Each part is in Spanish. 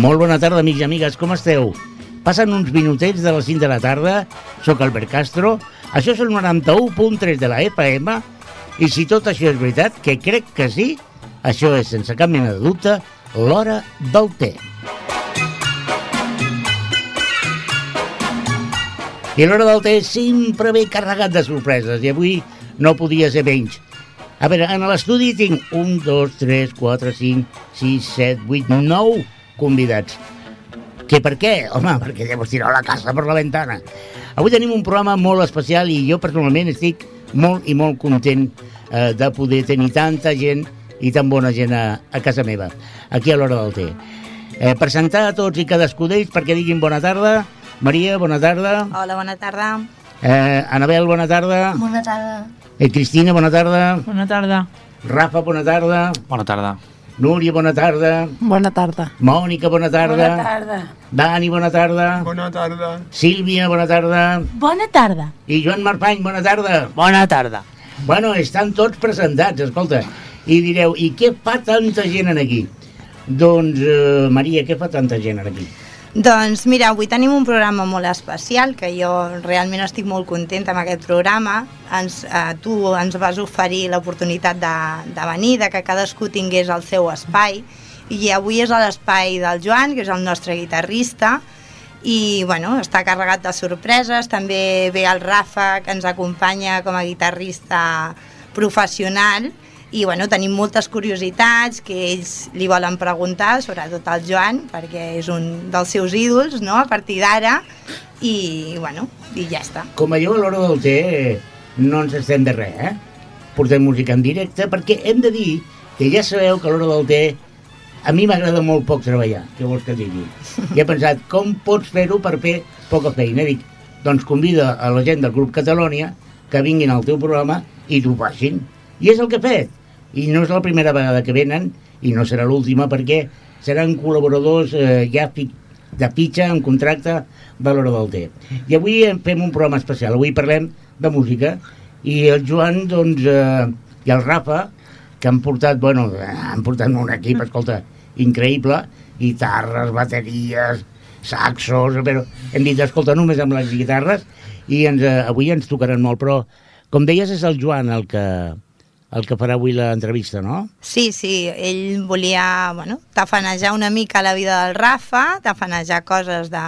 Molt bona tarda, amics i amigues, com esteu? Passen uns minutets de les 5 de la tarda, sóc Albert Castro, això és el 91.3 de la EPM, i si tot això és veritat, que crec que sí, això és, sense cap mena de dubte, l'hora del té. I l'hora del té sempre ve carregat de sorpreses, i avui no podia ser menys. A veure, en l'estudi tinc 1, 2, 3, 4, 5, 6, 7, 8, 9 convidats. Que per què? Home, perquè ja vos tireu la casa per la ventana. Avui tenim un programa molt especial i jo personalment estic molt i molt content eh, de poder tenir tanta gent i tan bona gent a, a casa meva, aquí a l'hora del té. Eh, presentar a tots i cadascú d'ells perquè diguin bona tarda. Maria, bona tarda. Hola, bona tarda. Eh, Anabel, bona tarda. Bona tarda. Eh, Cristina, bona tarda. Bona tarda. Rafa, bona tarda. Bona tarda. Núria, bona tarda. Bona tarda. Mònica, bona tarda. Bona tarda. Dani, bona tarda. Bona tarda. Sílvia, bona tarda. Bona tarda. I Joan Marpany, bona tarda. Bona tarda. Bueno, estan tots presentats, escolta. I direu, i què fa tanta gent en aquí? Doncs, eh, Maria, què fa tanta gent en aquí? Doncs mira, avui tenim un programa molt especial, que jo realment estic molt contenta amb aquest programa. Ens, eh, tu ens vas oferir l'oportunitat de, de venir, de que cadascú tingués el seu espai, i avui és a l'espai del Joan, que és el nostre guitarrista, i bueno, està carregat de sorpreses, també ve el Rafa, que ens acompanya com a guitarrista professional, i bueno, tenim moltes curiositats que ells li volen preguntar, sobretot al Joan, perquè és un dels seus ídols, no?, a partir d'ara, i bueno, i ja està. Com jo, a l'hora del té, no ens estem de res, eh? Portem música en directe, perquè hem de dir que ja sabeu que a l'hora del té a mi m'agrada molt poc treballar, què vols que digui? I he pensat, com pots fer-ho per fer poca feina? Dic, doncs convida a la gent del grup Catalònia que vinguin al teu programa i t'ho facin. I és el que he fet. I no és la primera vegada que venen, i no serà l'última, perquè seran col·laboradors eh, ja de fitxa, en contracte de l'hora del té. I avui fem un programa especial. Avui parlem de música, i el Joan, doncs, eh, i el Rafa, que han portat, bueno, han portat un equip, escolta, increïble, guitarres, bateries, saxos, però hem dit, escolta, només amb les guitarres, i ens, eh, avui ens tocaran molt, però, com deies, és el Joan el que, el que farà avui l'entrevista, no? Sí, sí, ell volia bueno, tafanejar una mica la vida del Rafa, tafanejar coses de,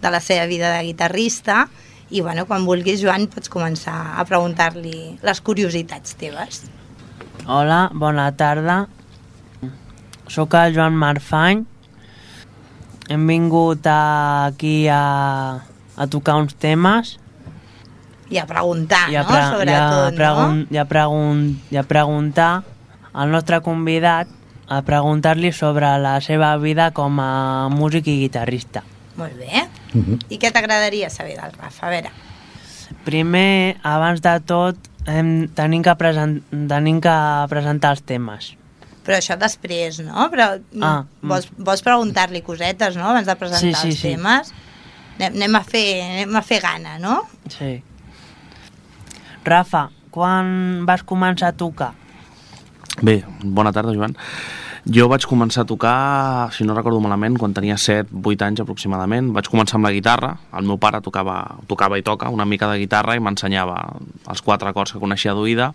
de la seva vida de guitarrista, i bueno, quan vulguis, Joan, pots començar a preguntar-li les curiositats teves. Hola, bona tarda. Soc el Joan Marfany. Hem vingut aquí a, a tocar uns temes I a preguntar, i a, no?, pre i a, sobretot, pregun no? i a, pregun i a preguntar al nostre convidat a preguntar-li sobre la seva vida com a músic i guitarrista. Molt bé. Uh -huh. I què t'agradaria saber del Rafa? A veure, Primer, abans de tot, hem, tenim, que present, tenim que presentar els temes. però això després, no? Però Ah, mm, vols, vols preguntar-li cosetes, no?, abans de presentar Sí, sí, els sí. temes? Anem, anem, a fer, anem a fer gana, no? Sí. Rafa, quan vas començar a tocar? Bé, bona tarda, Joan. Jo vaig començar a tocar, si no recordo malament, quan tenia 7-8 anys aproximadament. Vaig començar amb la guitarra. El meu pare tocava, tocava i toca una mica de guitarra i m'ensenyava els quatre acords que coneixia d'oïda.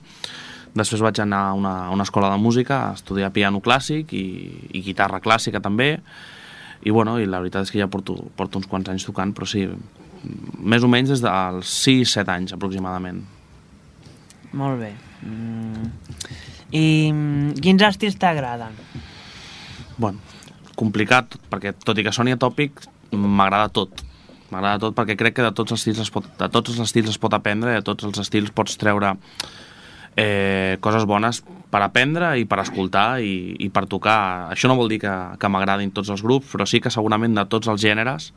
Després vaig anar a una, a una escola de música a estudiar piano clàssic i, i guitarra clàssica també. I, bueno, i la veritat és que ja porto, porto uns quants anys tocant, però sí, més o menys des dels 6-7 anys aproximadament. Molt bé. Mm. I mm, quins estils t'agraden? bueno, complicat, perquè tot i que soni atòpic, m'agrada tot. M'agrada tot perquè crec que de tots els estils es pot, de tots els estils es pot aprendre de tots els estils pots treure eh, coses bones per aprendre i per escoltar i, i per tocar. Això no vol dir que, que m'agradin tots els grups, però sí que segurament de tots els gèneres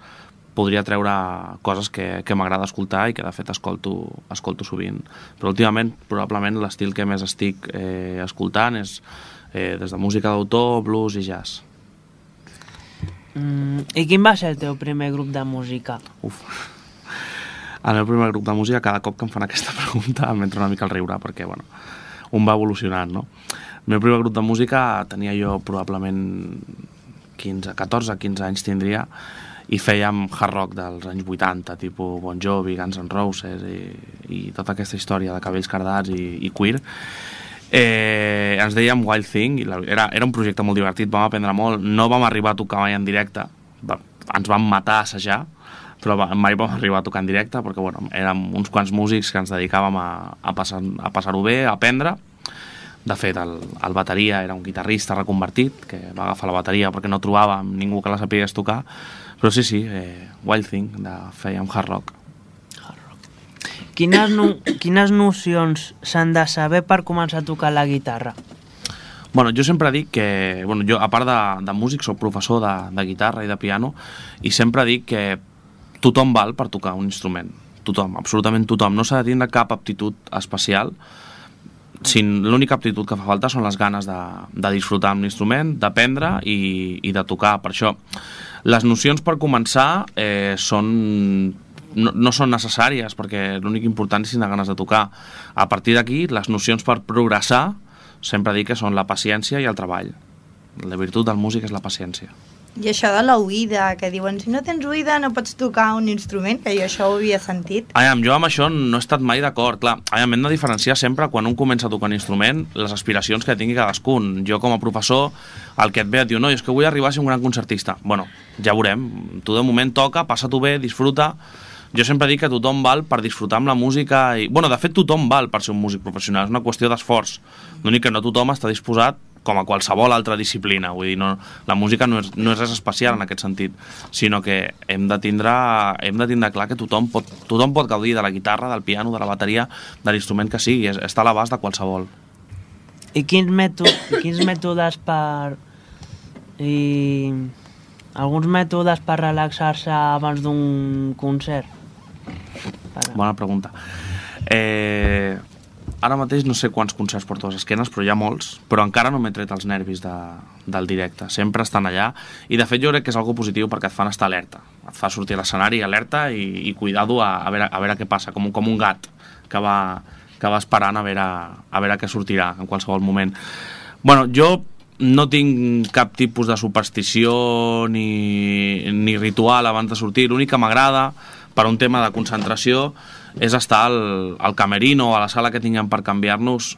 podria treure coses que, que m'agrada escoltar i que de fet escolto, escolto sovint. Però últimament probablement l'estil que més estic eh, escoltant és eh, des de música d'autor, blues i jazz. Mm. I quin va ser el teu primer grup de música? Uf. El meu primer grup de música, cada cop que em fan aquesta pregunta m'entra una mica al riure, perquè, bueno, un va evolucionant, no? El meu primer grup de música tenia jo probablement 15, 14-15 anys tindria, i fèiem hard rock dels anys 80, tipus Bon Jovi, Guns N' Roses i, i tota aquesta història de cabells cardats i, i queer. Eh, ens dèiem Wild Thing, i la, era, era un projecte molt divertit, vam aprendre molt, no vam arribar a tocar mai en directe, ens vam matar a assajar, però mai vam arribar a tocar en directe perquè bueno, érem uns quants músics que ens dedicàvem a, a passar-ho a passar bé, a aprendre, de fet, el, el bateria era un guitarrista reconvertit, que va agafar la bateria perquè no trobàvem ningú que la sapigués tocar, però sí, sí, eh, Wild Thing, de fèiem hard rock. Quines, no, quines nocions s'han de saber per començar a tocar la guitarra? Bueno, jo sempre dic que, bueno, jo a part de, de músic soc professor de, de guitarra i de piano i sempre dic que tothom val per tocar un instrument, tothom, absolutament tothom, no s'ha de tindre cap aptitud especial, sin l'única aptitud que fa falta són les ganes de, de disfrutar amb l'instrument, d'aprendre i, i de tocar. Per això, les nocions per començar eh, són no, no són necessàries perquè l'únic important és tindre ganes de tocar. A partir d'aquí, les nocions per progressar sempre dic que són la paciència i el treball. La virtut del músic és la paciència. I això de l'oïda, que diuen, si no tens oïda no pots tocar un instrument, que jo això ho havia sentit. Aviam, jo amb això no he estat mai d'acord. Clar, aviam, hem de diferenciar sempre quan un comença a tocar un instrument les aspiracions que tingui cadascun. Jo com a professor, el que et ve et diu, no, és que vull arribar a ser un gran concertista. Bueno, ja veurem. Tu de moment toca, passa-t'ho bé, disfruta. Jo sempre dic que tothom val per disfrutar amb la música i... Bueno, de fet, tothom val per ser un músic professional, és una qüestió d'esforç. L'únic que no tothom està disposat com a qualsevol altra disciplina. Vull dir, no, la música no és, no és res especial en aquest sentit, sinó que hem de tindre, hem de tindre clar que tothom pot, tothom pot gaudir de la guitarra, del piano, de la bateria, de l'instrument que sigui, és, està a l'abast de qualsevol. I quins, mètode, quins mètodes per... I alguns mètodes per relaxar-se abans d'un concert? Per... Bona pregunta. Eh, ara mateix no sé quants concerts porto a les esquenes, però hi ha molts, però encara no m'he tret els nervis de, del directe. Sempre estan allà, i de fet jo crec que és algo positiu perquè et fan estar alerta. Et fa sortir a l'escenari alerta i, i cuidado a, a, veure, a veure què passa, com, com un gat que va, que va esperant a veure, a veure què sortirà en qualsevol moment. Bueno, jo no tinc cap tipus de superstició ni, ni ritual abans de sortir. L'únic que m'agrada, per un tema de concentració, és estar al, al camerino o a la sala que tinguem per canviar-nos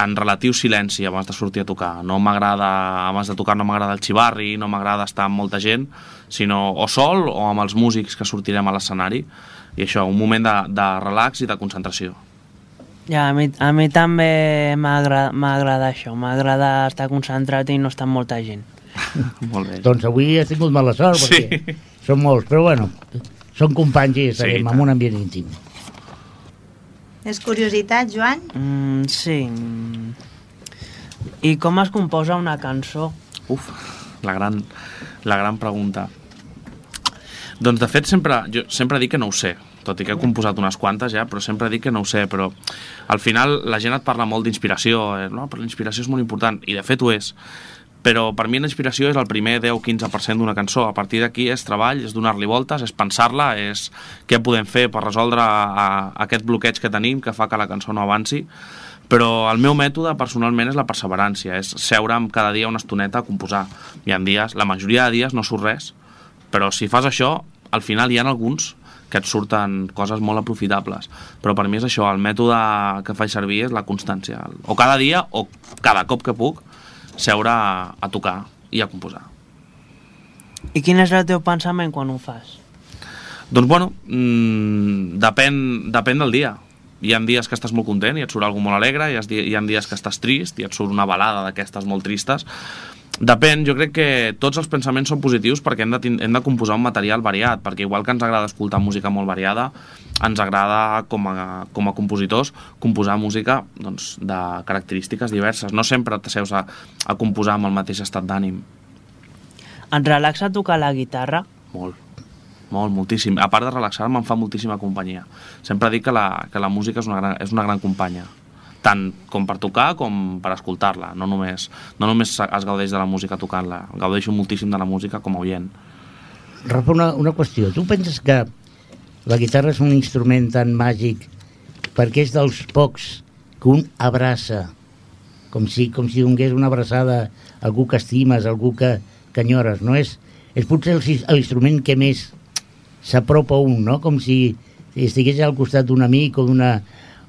en relatiu silenci abans de sortir a tocar. No m'agrada, abans de tocar no m'agrada el xivarri, no m'agrada estar amb molta gent, sinó o sol o amb els músics que sortirem a l'escenari. I això, un moment de, de relax i de concentració. Ja, a mi, a mi també m'agrada això, m'agrada estar concentrat i no estar amb molta gent. Molt bé. Doncs avui has tingut mala sort, Sí. perquè són molts, però bueno, són companys i estarem tant. en un ambient íntim. És curiositat, Joan? Mm, sí. I com es composa una cançó? Uf, la gran, la gran pregunta. Doncs de fet sempre, jo sempre dic que no ho sé, tot i que he composat unes quantes ja, però sempre dic que no ho sé, però al final la gent et parla molt d'inspiració, eh? no, però la inspiració és molt important, i de fet ho és, però per mi la inspiració és el primer 10-15% d'una cançó, a partir d'aquí és treball, és donar-li voltes, és pensar-la, és què podem fer per resoldre a, a aquest bloqueig que tenim que fa que la cançó no avanci, però el meu mètode personalment és la perseverància, és seure amb cada dia una estoneta a composar. Hi ha dies, la majoria de dies no surt res, però si fas això, al final hi ha alguns que et surten coses molt aprofitables. Però per mi és això, el mètode que faig servir és la constància. O cada dia, o cada cop que puc, seure a, a tocar i a composar. I quin és el teu pensament quan ho fas? Doncs bueno, mmm, depèn, depèn del dia. Hi ha dies que estàs molt content i et surt alguna molt alegre, i hi ha dies que estàs trist i et surt una balada d'aquestes molt tristes. Depèn, jo crec que tots els pensaments són positius perquè hem de, hem de composar un material variat, perquè igual que ens agrada escoltar música molt variada, ens agrada com a, com a compositors composar música doncs, de característiques diverses. No sempre t'asseus a, a composar amb el mateix estat d'ànim. Et relaxa tocar la guitarra? Molt, molt, moltíssim. A part de relaxar-me, em fa moltíssima companyia. Sempre dic que la, que la música és una, gran, és una gran companya tant com per tocar com per escoltar-la. No només, no només es gaudeix de la música tocant-la, gaudeixo moltíssim de la música com a oient. Rafa, una, una qüestió. Tu penses que la guitarra és un instrument tan màgic perquè és dels pocs que un abraça com si, com si donés una abraçada a algú que estimes, a algú que, que enyores, no? És, és potser l'instrument que més s'apropa a un, no? Com si estigués al costat d'un amic o d'una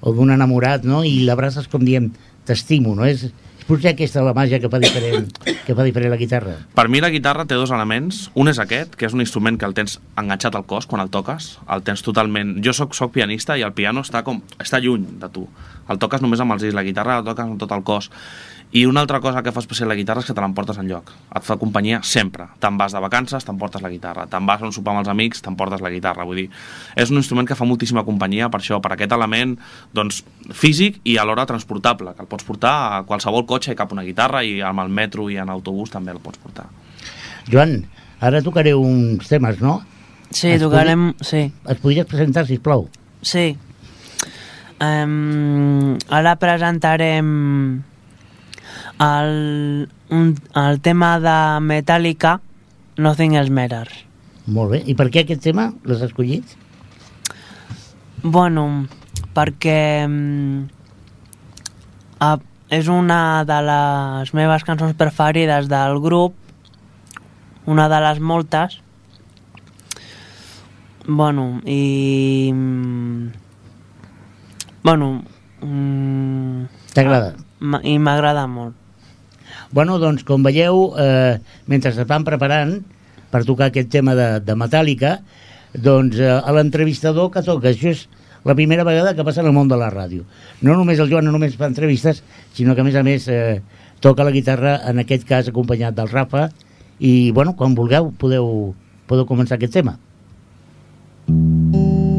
o d'un enamorat, no? I l'abraces com diem, t'estimo, no? És, és potser aquesta la màgia que fa diferent, que fa diferent la guitarra. Per mi la guitarra té dos elements. Un és aquest, que és un instrument que el tens enganxat al cos quan el toques. El tens totalment... Jo sóc, pianista i el piano està com està lluny de tu. El toques només amb els dits, la guitarra la toques amb tot el cos. I una altra cosa que fa especial la guitarra és que te l'emportes enlloc. Et fa companyia sempre. Te'n vas de vacances, t'emportes la guitarra. Te'n vas a un sopar amb els amics, t'emportes la guitarra. Vull dir, és un instrument que fa moltíssima companyia per això, per aquest element doncs, físic i alhora transportable, que el pots portar a qualsevol cotxe i cap una guitarra i amb el metro i en autobús també el pots portar. Joan, ara tocaré uns temes, no? Sí, Es tocarem... Sí, Et podries presentar, si plau. sí. Um, ara presentarem el, un, el tema de Metallica, Nothing Else Matters. Molt bé. I per què aquest tema l'has escollit? Bueno, perquè a, és una de les meves cançons preferides del grup, una de les moltes. Bueno, i... mm, Bueno, mm, T'agrada? ma- i m'agrada molt. Bueno, doncs, com veieu, eh, mentre es van preparant per tocar aquest tema de, de Metallica, doncs eh, a l'entrevistador que toca, això és la primera vegada que passa en el món de la ràdio. No només el Joan no només fa entrevistes, sinó que a més a més eh, toca la guitarra, en aquest cas acompanyat del Rafa, i bueno, quan vulgueu podeu, podeu començar aquest tema. Molt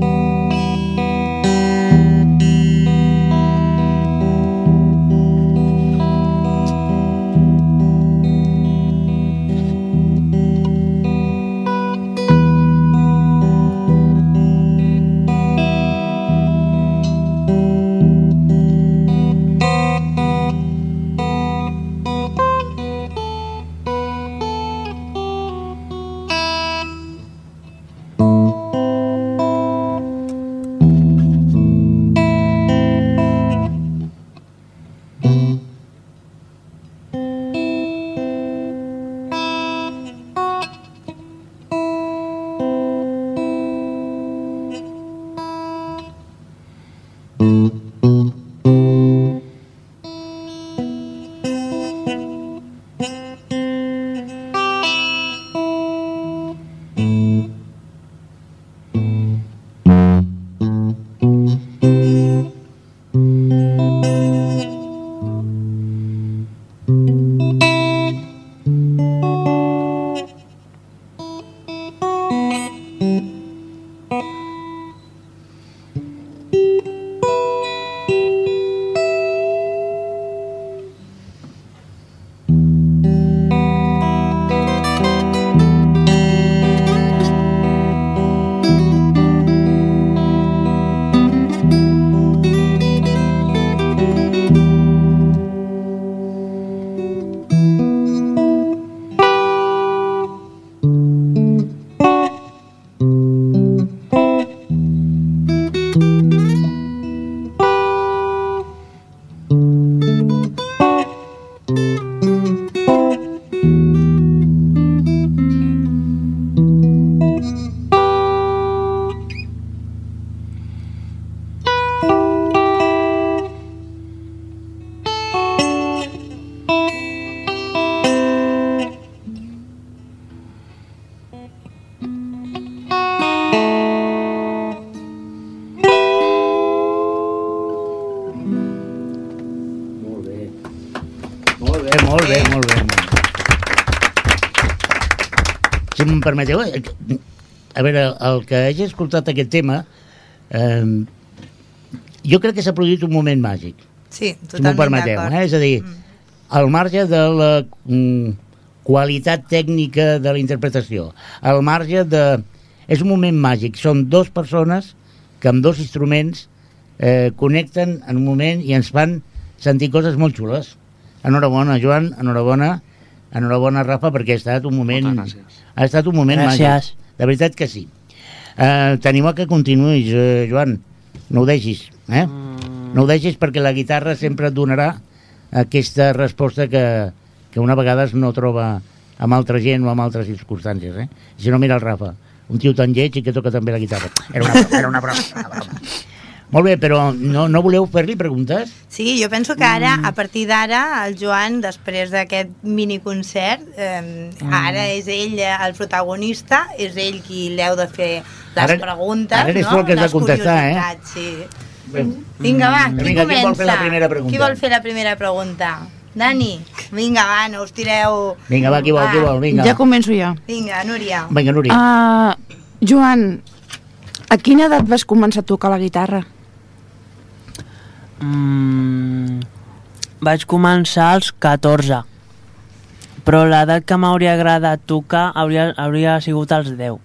eh, a veure, el que hagi escoltat aquest tema, eh, jo crec que s'ha produït un moment màgic, Sí, si m'ho totalment permeteu. d'acord. Eh? És a dir, al marge de la mm, qualitat tècnica de la interpretació, al marge de... És un moment màgic, són dues persones que amb dos instruments eh, connecten en un moment i ens fan sentir coses molt xules. Enhorabona, Joan, enhorabona, enhorabona, Rafa, perquè ha estat un moment... Moltes gràcies. Ha estat un moment Gràcies. màgic. De veritat que sí. Eh, T'animo a que continuïs, eh, Joan. No ho deixis, eh? Mm, No ho deixis perquè la guitarra sempre et donarà aquesta resposta que, que una vegada no troba amb altra gent o amb altres circumstàncies, eh? Si no, mira el Rafa, un tio tan lleig i que toca també la guitarra. Era una broma, era una broma. Una broma. Molt bé, però no, no voleu fer-li preguntes? Sí, jo penso que ara, a partir d'ara, el Joan, després d'aquest miniconcert, eh, ara és ell el protagonista, és ell qui l'heu de fer les Ara- preguntes, ara eres no? tu el que has de contestar, eh? Sí. Vinga, va, qui Vinga, qui comença? vol fer la primera pregunta? Qui vol fer la primera pregunta? Dani? Vinga, va, no us tireu... Vinga, va, qui vol, qui vol, vinga. Ja començo jo. Vinga, Núria. Vinga, Núria. Uh, Joan, a quina edat vas començar a tocar la guitarra? Mm, vaig començar als 14, però l'edat que m'hauria agradat tocar hauria, hauria sigut als 10.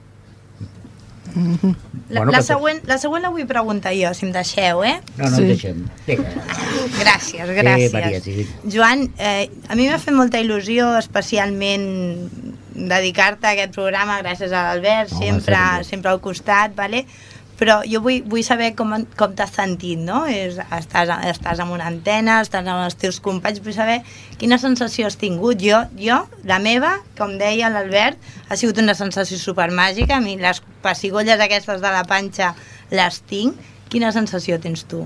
La, Bueno, la, següent, la següent la vull preguntar jo, si em deixeu, eh? No, no, Sí. sí. deixem. Vinga. Gràcies, Maria, gràcies. sí. Joan, eh, a mi m'ha fet molta il·lusió especialment dedicar-te a aquest programa gràcies a l'Albert, sempre, sempre al costat, vale? Però jo vull, vull saber com, com t'has sentit, no? És, estàs, estàs amb una antena, estàs amb els teus companys, vull saber quina sensació has tingut. Jo, jo la meva, com deia l'Albert, ha sigut una sensació supermàgica, a mi les pessigolles aquestes de la panxa les tinc. Quina sensació tens tu?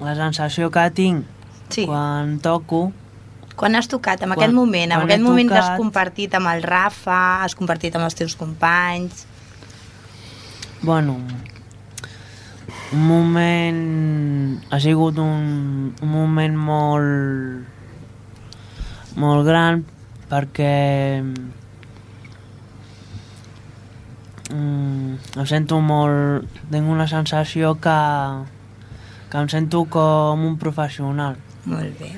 La sensació que tinc Sí. quan toco Quan has tocat, en Quan- aquest moment, en aquest moment que has tocat- compartit amb el Rafa, has compartit amb els teus companys... Bueno, un moment... Ha sigut un, un moment molt... molt gran perquè... Mm, em sento molt... Tinc una sensació que... que em sento com un professional. Molt bé.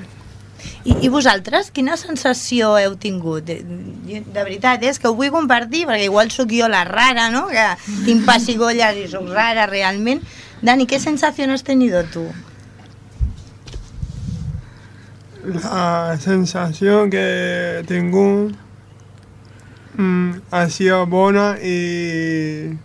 I, I vosaltres, quina sensació heu tingut? De, de, veritat, és que ho vull compartir, perquè igual sóc jo la rara, no? Que tinc pessigolles i sóc rara realment. Dani, què sensació has tenido tu? La sensación que tengo mm, ha sido buena y,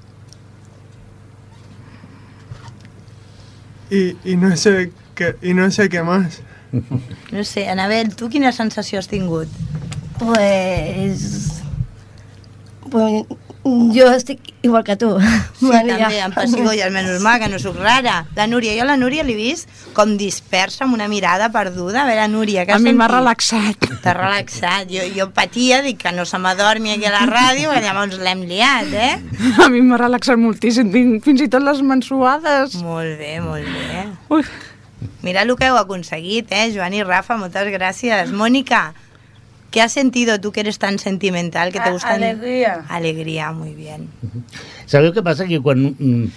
y, y no sé qué, y no sé qué más. No sé, Anabel, tu quina sensació has tingut? Pues... pues jo estic igual que tu. Sí, Maria. també, amb pessigolles, menys mal que no sóc rara. La Núria, jo la Núria l'he vist com dispersa amb una mirada perduda. A veure, Núria, què A mi m'ha relaxat. T'ha relaxat. Jo, jo patia, dic que no se m'adormi aquí a la ràdio, que llavors l'hem liat, eh? A mi m'ha relaxat moltíssim. Tinc fins i tot les mensuades. Molt bé, molt bé. Ui, Mira el que heu aconseguit, eh, Joan i Rafa, moltes gràcies. Mónica, ¿qué has sentido tú que eres tan sentimental, que te gusta? Alegría. Alegría, muy bien. Sabeu què passa? Que quan mm,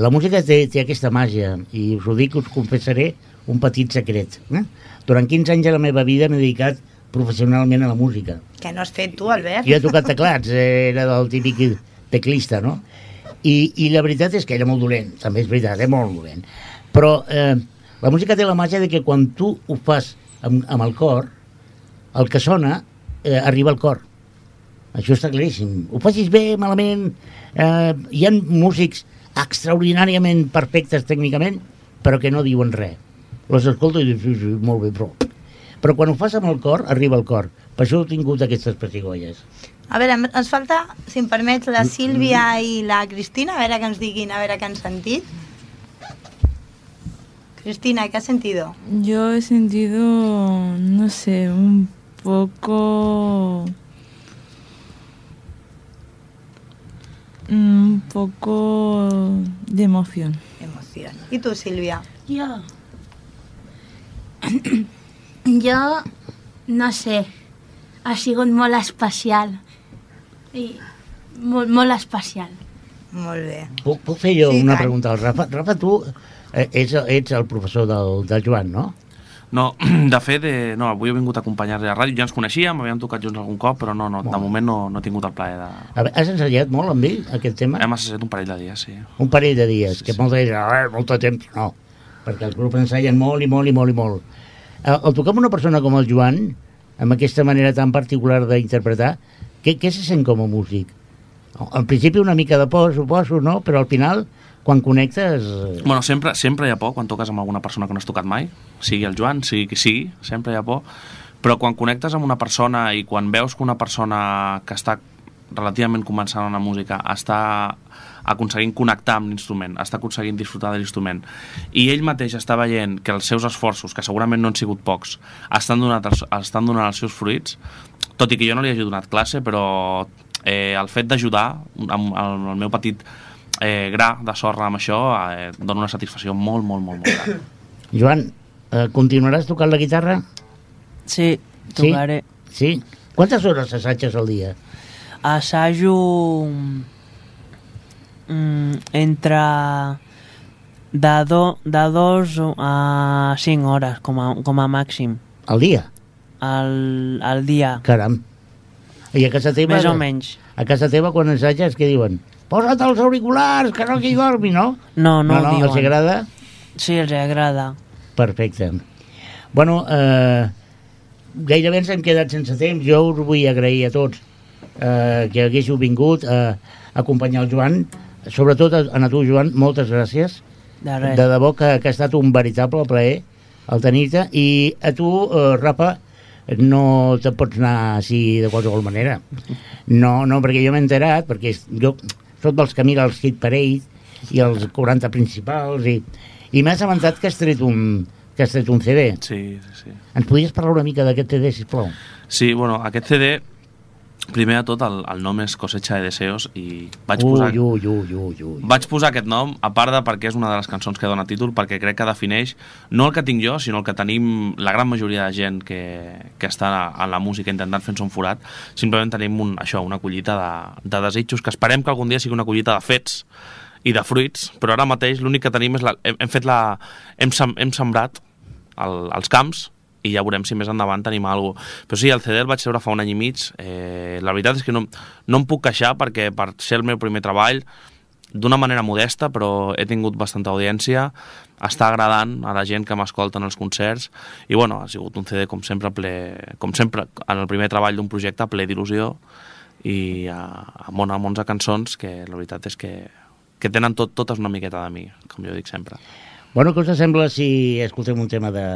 la música té, té aquesta màgia, i us ho dic, us confessaré un petit secret. Eh? Durant 15 anys de la meva vida m'he dedicat professionalment a la música. Què no has fet tu, Albert? Jo he tocat teclats, eh, era del típic teclista, no? I, I la veritat és que era molt dolent, també és veritat, eh? molt dolent. Però eh, la música té la màgia de que quan tu ho fas amb, amb el cor, el que sona eh, arriba al cor. Això està claríssim. Ho facis bé, malament... Eh, hi ha músics extraordinàriament perfectes tècnicament, però que no diuen res. Les escolto i dius, sí, sí, molt bé, però... Però quan ho fas amb el cor, arriba al cor. Per això he tingut aquestes pessigolles. A veure, ens falta, si em permets, la Sílvia i la Cristina, a veure que ens diguin, a veure què han sentit. Cristina, ¿qué has sentido? Yo he sentido, no sé, un poco... Un poco de emoción. Emoción. ¿Y tú, Sílvia? Jo... jo... No sé. Ha sigut molt especial. I molt, molt especial. Molt bé. Puc, puc fer jo Sí, una tant. pregunta al Rafa? Rafa, tu ets, ets el professor del, del Joan, no? No, de fet, eh, no, avui he vingut a acompanyar-li a la ràdio, ja ens coneixíem, havíem tocat junts algun cop, però no, no, de moment no, no he tingut el plaer de... A veure, has ensaiat molt amb ell, aquest tema? Hem assajat un parell de dies, sí. Un parell de dies, que molta gent, ah, molt de temps, no. Perquè els grups ensaien molt i molt i molt i molt. Eh, Al tocar amb una persona com el Joan, amb aquesta manera tan particular d'interpretar, què, què se sent com a músic? Al principi una mica de por, suposo, no? Però al final, quan connectes... eh, Bueno, sempre, sempre hi ha por quan toques amb alguna persona que no has tocat mai, sigui el Joan, sigui qui sigui, sempre hi ha por, però quan connectes amb una persona i quan veus que una persona que està relativament començant en la música està aconseguint connectar amb l'instrument, està aconseguint disfrutar de l'instrument i ell mateix està veient que els seus esforços, que segurament no han sigut pocs, estan donant els, estan donant els seus fruits, tot i que jo no li hagi donat classe, però eh, el fet d'ajudar amb, amb el meu petit eh, gra de sorra amb això eh, dona una satisfacció molt, molt, molt, molt gran. Joan, eh, continuaràs tocant la guitarra? Sí, tocaré. Sí? Quantes hores assages al dia? Assajo mm, entre de, do, de dos a cinc hores, com a, com a màxim, Al dia? al, al dia. Caram. I a casa teva... Més o menys. A casa teva, quan assages, què diuen? Posa't els auriculars, que no qui dormi, no? No, no, no, no ho els diuen. agrada? Sí, els agrada. Perfecte. Bueno, eh, gairebé ens hem quedat sense temps. Jo us vull agrair a tots eh, que haguéssiu vingut a acompanyar el Joan. Sobretot a, a tu, Joan, moltes gràcies. De res. De debò que, que ha estat un veritable plaer el tenir-te. I a tu, eh, Rafa, no te pots anar així de qualsevol manera. No, no, perquè jo m'he enterat, perquè jo soc dels que mira els hit parade i els 40 principals i, i m'has avançat que has tret un, que has tret un CD. Sí, sí, sí. Ens podries parlar una mica d'aquest CD, sisplau? Sí, bueno, aquest CD, primer de tot, el, el nom és Cosecha de Deseos i vaig ui, posar... ui, ui, ui, ui. Vaig posar aquest nom, a part de perquè és una de les cançons que dona títol, perquè crec que defineix no el que tinc jo, sinó el que tenim la gran majoria de gent que, que està en la música intentant fer-se un forat. Simplement tenim un, això, una collita de, de desitjos, que esperem que algun dia sigui una collita de fets i de fruits, però ara mateix l'únic que tenim és la, hem, hem fet la... hem, sem, hem sembrat el, els camps i ja veurem si més endavant tenim alguna cosa. Però sí, el CD el vaig treure fa un any i mig. Eh, la veritat és que no, no em puc queixar perquè per ser el meu primer treball d'una manera modesta, però he tingut bastanta audiència, està agradant a la gent que m'escolta en els concerts, i bueno, ha sigut un CD com sempre ple, com sempre en el primer treball d'un projecte ple d'il·lusió i a, a món, a mons de cançons que la veritat és que, que tenen tot, totes una miqueta de mi, com jo dic sempre. Bueno, què us sembla si escoltem un tema de,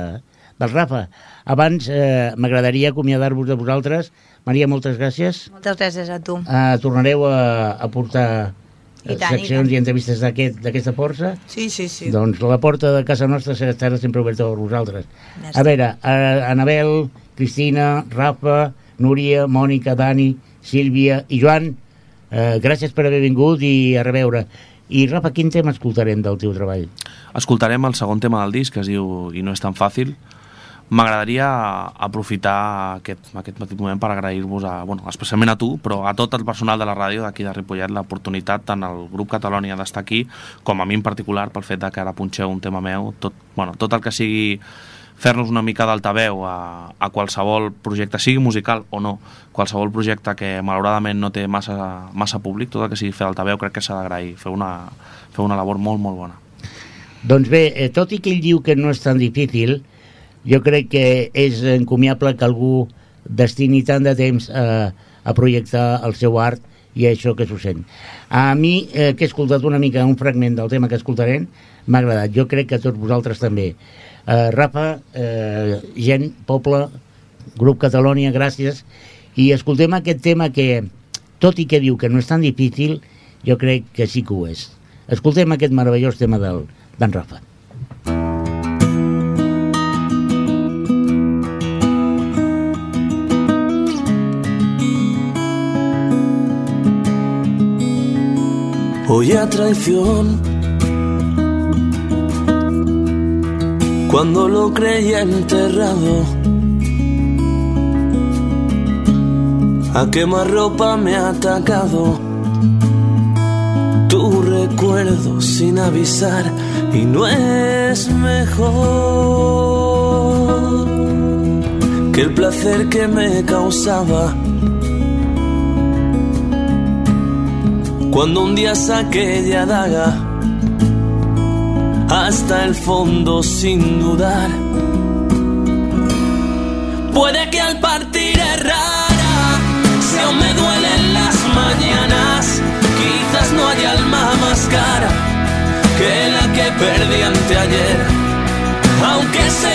del Rafa? Abans eh, m'agradaria acomiadar-vos de vosaltres. Maria, moltes gràcies. Moltes gràcies a tu. Eh, tornareu a, a portar I tant, i seccions tant. i entrevistes d'aquest- d'aquesta força. Sí, sí, sí. Doncs la porta de casa nostra estarà sempre oberta per vosaltres. Merci. A veure, eh, Anabel, Cristina, Rafa, Núria, Mònica, Dani, Sílvia i Joan, eh, gràcies per haver vingut i a reveure. I Rafa, quin tema escoltarem del teu treball? Escoltarem el segon tema del disc, que es diu I no és tan fàcil. M'agradaria aprofitar aquest, aquest petit moment per agrair-vos, bueno, especialment a tu, però a tot el personal de la ràdio d'aquí de Ripollet, l'oportunitat, tant al grup Catalònia d'estar aquí, com a mi en particular, pel fet de que ara punxeu un tema meu, tot, bueno, tot el que sigui fer-nos una mica d'altaveu a, a qualsevol projecte, sigui musical o no, qualsevol projecte que malauradament no té massa, massa públic, tot el que sigui fer d'altaveu crec que s'ha d'agrair, fer una, fer una labor molt, molt bona. Doncs bé, eh, tot i que ell diu que no és tan difícil, jo crec que és encomiable que algú destini tant de temps a, a projectar el seu art i això que s'ho sent. A mi, eh, que he escoltat una mica un fragment del tema que escoltarem, m'ha agradat. Jo crec que a tots vosaltres també. Eh, Rafa, eh, gent, poble, grup Catalònia, gràcies. I escoltem aquest tema que, tot i que diu que no és tan difícil, jo crec que sí que ho és. Escoltem aquest meravellós tema del- d'en Rafa. Hoy a traición. Cuando lo creía enterrado, a quemar ropa me ha atacado. Tu recuerdo sin avisar y no es mejor que el placer que me causaba. Cuando un día saqué aquella daga hasta el fondo sin dudar. Puede que al partir errara, si aún me duelen las mañanas, quizás no haya alma más cara que la que perdí anteayer. Aunque sé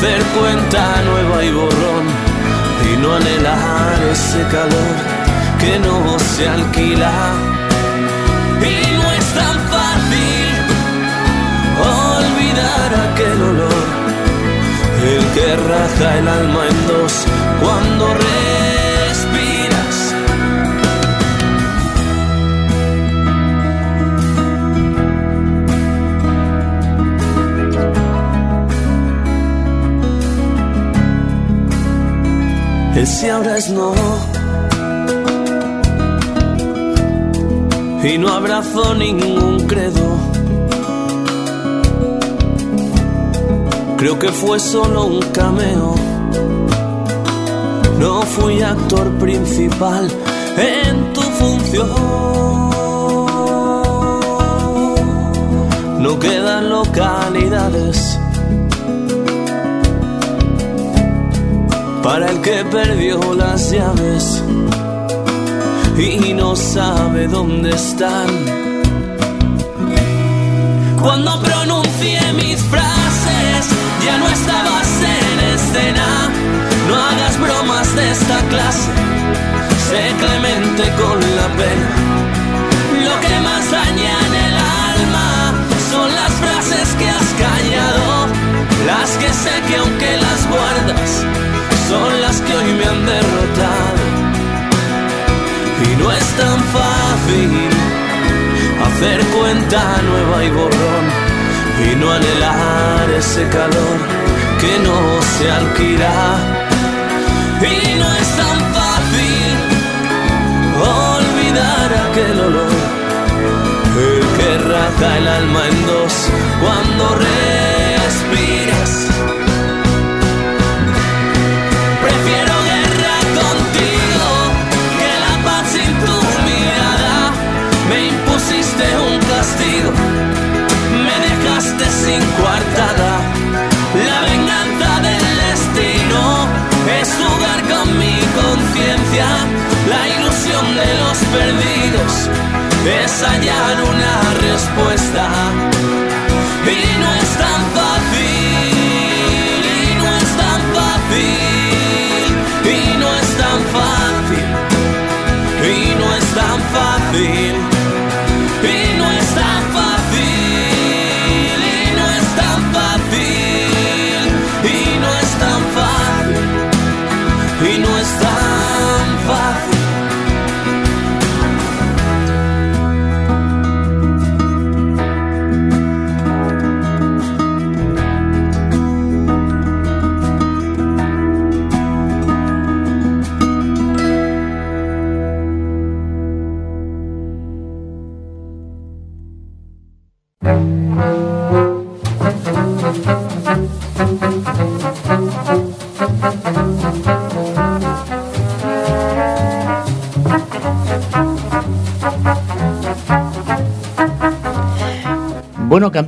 hacer cuenta nueva y borrón y no anhelar ese calor que no se alquila. Y no es tan fácil olvidar aquel olor, el que raja el alma en dos cuando respiras. El si ahora es no. Y no abrazo ningún credo. Creo que fue solo un cameo. No fui actor principal en tu función. No quedan localidades para el que perdió las llaves y no sabe dónde están. Cuando pronuncié mis frases, ya no estabas en escena. No hagas bromas de esta clase, sé clemente con la pena. Lo que más daña en el alma son las frases que has callado, las que sé que aunque hacer cuenta nueva y borrón y no anhelar ese calor que no se alquila. Y no es tan fácil olvidar aquel olor, el que raja el alma en dos cuando respiras.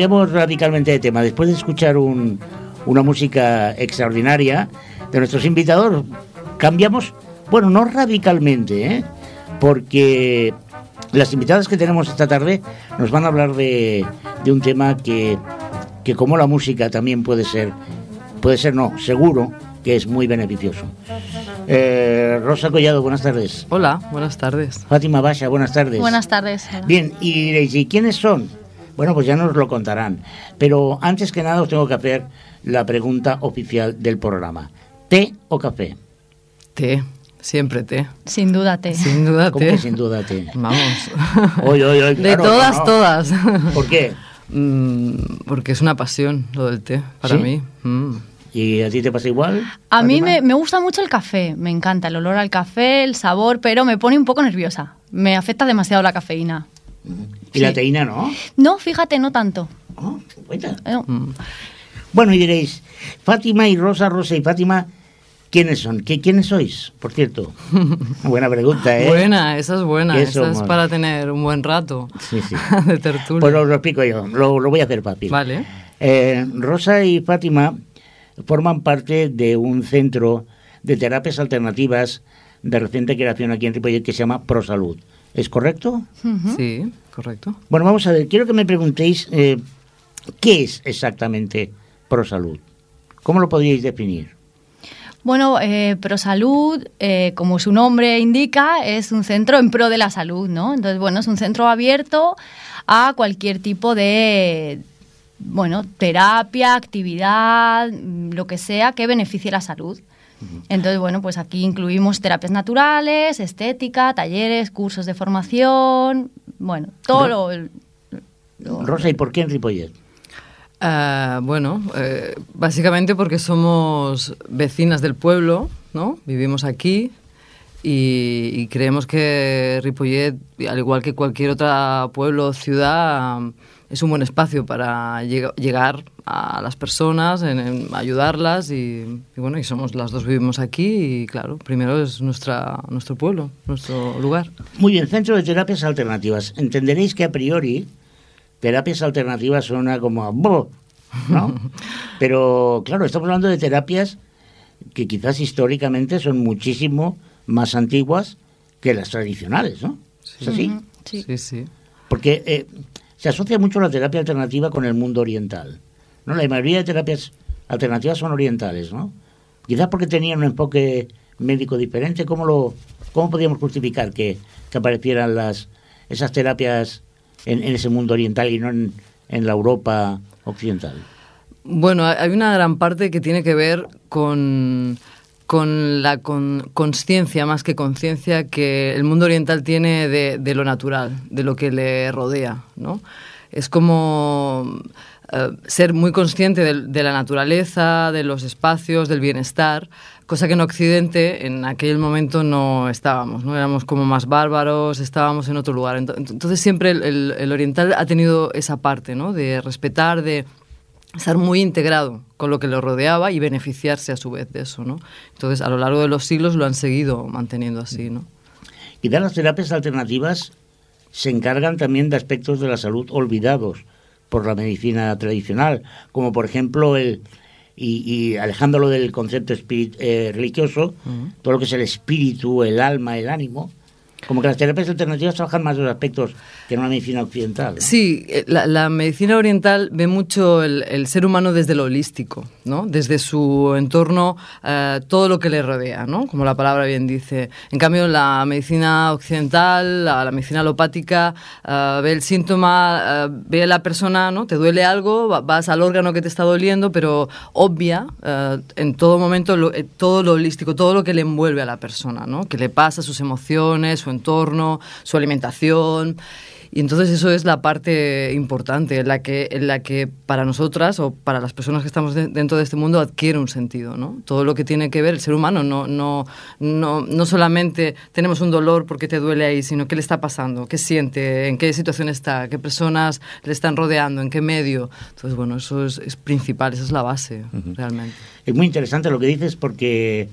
Cambiamos radicalmente de tema. Después de escuchar un- una música extraordinaria de nuestros invitados, cambiamos, bueno, no radicalmente, ¿eh? porque las invitadas que tenemos esta tarde nos van a hablar de, de un tema que, que como la música también puede ser, puede ser no, seguro que es muy beneficioso. Eh, Rosa Collado, buenas tardes. Hola, buenas tardes. Fátima Basha, buenas tardes. Buenas tardes. Bien, y diréis, ¿y quiénes son? Bueno, pues ya nos lo contarán. Pero antes que nada os tengo que hacer la pregunta oficial del programa. ¿Té o café? Té, siempre té. Sin duda té. Sin duda ¿Cómo té. que sin duda té? Vamos. Oye, oye, oye, De todas, no. todas. ¿Por qué? Mm, porque es una pasión lo del té, para ¿Sí? mí. Mm. ¿Y a ti te pasa igual? A mí me, me gusta mucho el café, me encanta el olor al café, el sabor, pero me pone un poco nerviosa. Me afecta demasiado la cafeína. ¿Y la teína no? No, fíjate, no tanto. Oh, cuenta. No. Mm. Bueno, y diréis, Fátima y Rosa, Rosa y Fátima, ¿quiénes son? ¿Qué, ¿Quiénes sois, por cierto? Buena pregunta, ¿eh? Buena, esa es buena. ¿Qué Esa es para tener un buen rato Sí, sí. de tertulia. Pues lo, lo explico yo, lo, lo voy a hacer fácil. Vale. Eh, Rosa y Fátima forman parte de un centro de terapias alternativas de reciente creación aquí en Ripollet que se llama ProSalud. ¿Es correcto? Sí, correcto. Bueno, vamos a ver, quiero que me preguntéis eh, qué es exactamente ProSalud. ¿Cómo lo podríais definir? Bueno, eh, ProSalud, eh, como su nombre indica, es un centro en pro de la salud, ¿no? Entonces, bueno, es un centro abierto a cualquier tipo de, bueno, terapia, actividad, mm, lo que sea que beneficie la salud. Entonces, bueno, pues aquí incluimos terapias naturales, estética, talleres, cursos de formación, bueno, todo lo... lo- Rosa, ¿y por qué en Ripollet? Ah, bueno, eh, básicamente porque somos vecinas del pueblo, ¿no? Vivimos aquí y, y creemos que Ripollet, al igual que cualquier otro pueblo o ciudad, es un buen espacio para llega- llegar a las personas, en, en ayudarlas y, y bueno, y somos las dos vivimos aquí y claro, primero es nuestra, nuestro pueblo, nuestro lugar. Muy bien, Centro de Terapias Alternativas. Entenderéis que a priori terapias alternativas suena como a... "Bo", ¿no? Pero claro, estamos hablando de terapias que quizás históricamente son muchísimo más antiguas que las tradicionales, ¿no? ¿Es así? Sí. Sí, sí. Porque eh, se asocia mucho la terapia alternativa con el mundo oriental. ¿no? La mayoría de terapias alternativas son orientales, ¿no? Quizás porque tenían un enfoque médico diferente. ¿Cómo, lo, cómo podríamos justificar que, que aparecieran las, esas terapias en, en ese mundo oriental y no en, en la Europa occidental? Bueno, hay una gran parte que tiene que ver con, con la con- conciencia, más que conciencia, que el mundo oriental tiene de, de lo natural, de lo que le rodea, ¿no? Es como eh, ser muy consciente de, la naturaleza, de los espacios, del bienestar, cosa que en Occidente en aquel momento no estábamos, ¿no? Éramos como más bárbaros, estábamos en otro lugar. Ento- Entonces siempre el- el oriental ha tenido esa parte, ¿no? De respetar, de estar muy integrado con lo que lo rodeaba y beneficiarse a su vez de eso, ¿no? Entonces, a lo largo de los siglos lo han seguido manteniendo así, ¿no? Quizás las terapias alternativas se encargan también de aspectos de la salud olvidados por la medicina tradicional, como por ejemplo el y, y alejándolo del concepto espirit- eh, religioso, todo lo que es el espíritu, el alma, el ánimo, como que las terapias alternativas trabajan más los aspectos que en una medicina occidental. ¿no? Sí, eh, la, la medicina oriental ve mucho el, el ser humano desde lo holístico, ¿no? Desde su entorno, eh, todo lo que le rodea, ¿no? Como la palabra bien dice. En cambio, la medicina occidental, la, la medicina alopática, eh, ve el síntoma, eh, ve a la persona, ¿no? Te duele algo, va- vas al órgano que te está doliendo, pero obvia eh, en todo momento lo- eh, todo lo holístico, todo lo que le envuelve a la persona, ¿no? Que le pasa, sus emociones, su entorno, su alimentación. Y entonces eso es la parte importante, en la que, en la que para nosotras o para las personas que estamos de- dentro de este mundo adquiere un sentido, ¿no? Todo lo que tiene que ver el ser humano, no, no, no, no solamente tenemos un dolor porque te duele ahí, sino qué le está pasando, qué siente, en qué situación está, qué personas le están rodeando, en qué medio. Entonces, bueno, eso es, es principal, esa es la base, realmente. Es muy interesante lo que dices porque